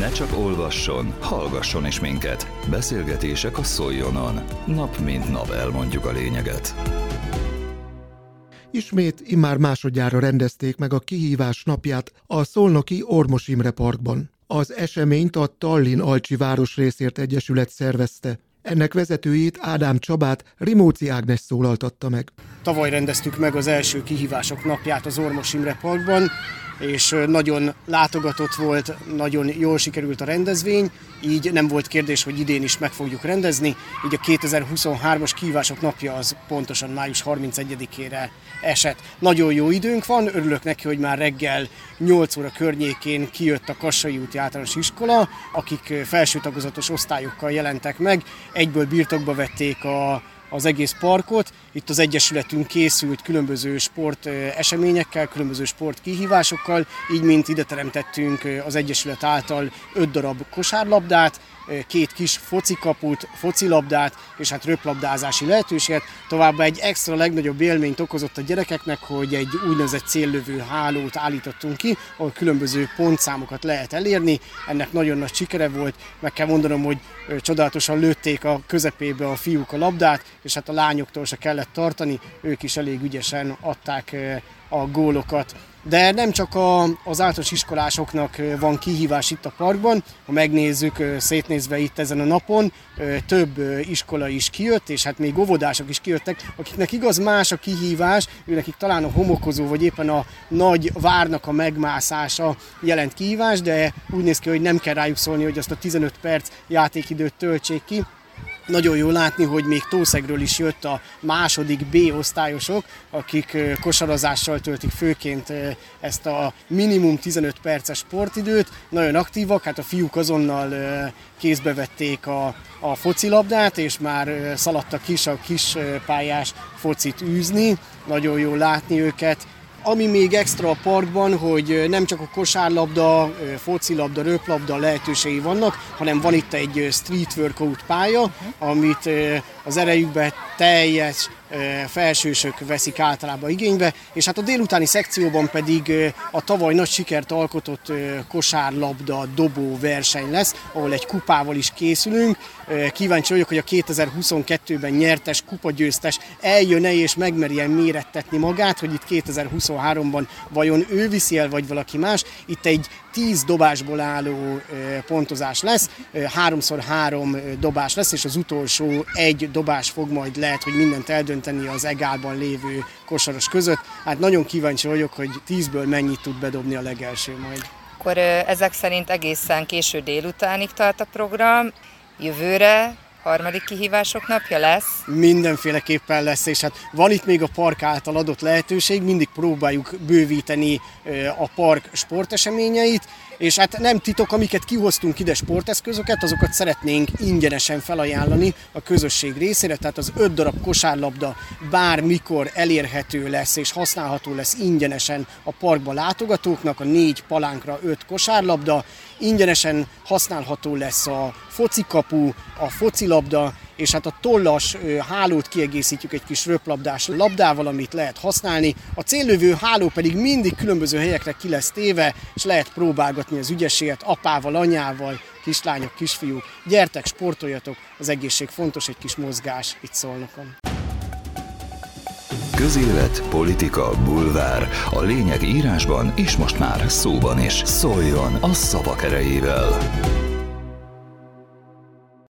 Ne csak olvasson, hallgasson is minket. Beszélgetések a Szoljonon. Nap mint nap elmondjuk a lényeget. Ismét immár másodjára rendezték meg a kihívás napját a Szolnoki Ormos Imre Parkban. Az eseményt a Tallinn Alcsi Városrészért Egyesület szervezte. Ennek vezetőjét Ádám Csabát Rimóci Ágnes szólaltatta meg. Tavaly rendeztük meg az első kihívások napját az Ormos Imre Parkban, és nagyon látogatott volt, nagyon jól sikerült a rendezvény, így nem volt kérdés, hogy idén is meg fogjuk rendezni, így a 2023-as kihívások napja az pontosan május 31-ére esett. Nagyon jó időnk van, örülök neki, hogy már reggel 8 óra környékén kijött a Kassai úti általános iskola, akik felső tagozatos osztályokkal jelentek meg, egyből birtokba vették a az egész parkot. Itt az Egyesületünk készült különböző sport eseményekkel, különböző sport kihívásokkal, így mint ide teremtettünk az Egyesület által öt darab kosárlabdát, két kis focikaput, focilabdát és hát röplabdázási lehetőséget. Továbbá egy extra legnagyobb élményt okozott a gyerekeknek, hogy egy úgynevezett céllövő hálót állítottunk ki, ahol különböző pontszámokat lehet elérni. Ennek nagyon nagy sikere volt. Meg kell mondanom, hogy csodálatosan lőtték a közepébe a fiúk a labdát, és hát a lányoktól se kellett tartani, ők is elég ügyesen adták a gólokat. De nem csak a, az általános iskolásoknak van kihívás itt a parkban, ha megnézzük, szétnézve itt ezen a napon, több iskola is kijött, és hát még óvodások is kijöttek, akiknek igaz más a kihívás, nekik talán a homokozó, vagy éppen a nagy várnak a megmászása jelent kihívás, de úgy néz ki, hogy nem kell rájuk szólni, hogy azt a 15 perc játékidőt töltsék ki, nagyon jó látni, hogy még Tószegről is jött a második B osztályosok, akik kosarazással töltik főként ezt a minimum 15 perces sportidőt. Nagyon aktívak, hát a fiúk azonnal kézbe vették a, a focilabdát, és már szaladtak is a kis pályás focit űzni. Nagyon jó látni őket ami még extra a parkban, hogy nem csak a kosárlabda, focilabda, röplabda lehetőségei vannak, hanem van itt egy street workout pálya, amit az erejükbe teljes felsősök veszik általában igénybe, és hát a délutáni szekcióban pedig a tavaly nagy sikert alkotott kosárlabda dobó verseny lesz, ahol egy kupával is készülünk. Kíváncsi vagyok, hogy a 2022-ben nyertes kupagyőztes eljön-e és megmerjen mérettetni magát, hogy itt 2023-ban vajon ő viszi el, vagy valaki más. Itt egy 10 dobásból álló pontozás lesz, 3x3 dobás lesz, és az utolsó egy dobás fog majd lehet, hogy mindent eldönteni az egálban lévő kosaros között. Hát nagyon kíváncsi vagyok, hogy 10-ből mennyit tud bedobni a legelső majd. Akkor ezek szerint egészen késő délutánig tart a program. Jövőre harmadik kihívások napja lesz? Mindenféleképpen lesz, és hát van itt még a park által adott lehetőség, mindig próbáljuk bővíteni a park sporteseményeit, és hát nem titok, amiket kihoztunk ide sporteszközöket, azokat szeretnénk ingyenesen felajánlani a közösség részére, tehát az öt darab kosárlabda bármikor elérhető lesz és használható lesz ingyenesen a parkba látogatóknak, a négy palánkra öt kosárlabda, ingyenesen használható lesz a focikapu, a focilabda, és hát a tollas hálót kiegészítjük egy kis röplabdás labdával, amit lehet használni. A céllövő háló pedig mindig különböző helyekre ki lesz téve, és lehet próbálgatni az ügyességet apával, anyával, kislányok, kisfiúk. Gyertek, sportoljatok, az egészség fontos, egy kis mozgás itt szólnokon. Közélet, politika, bulvár. A lényeg írásban és most már szóban is. Szóljon a szavak erejével!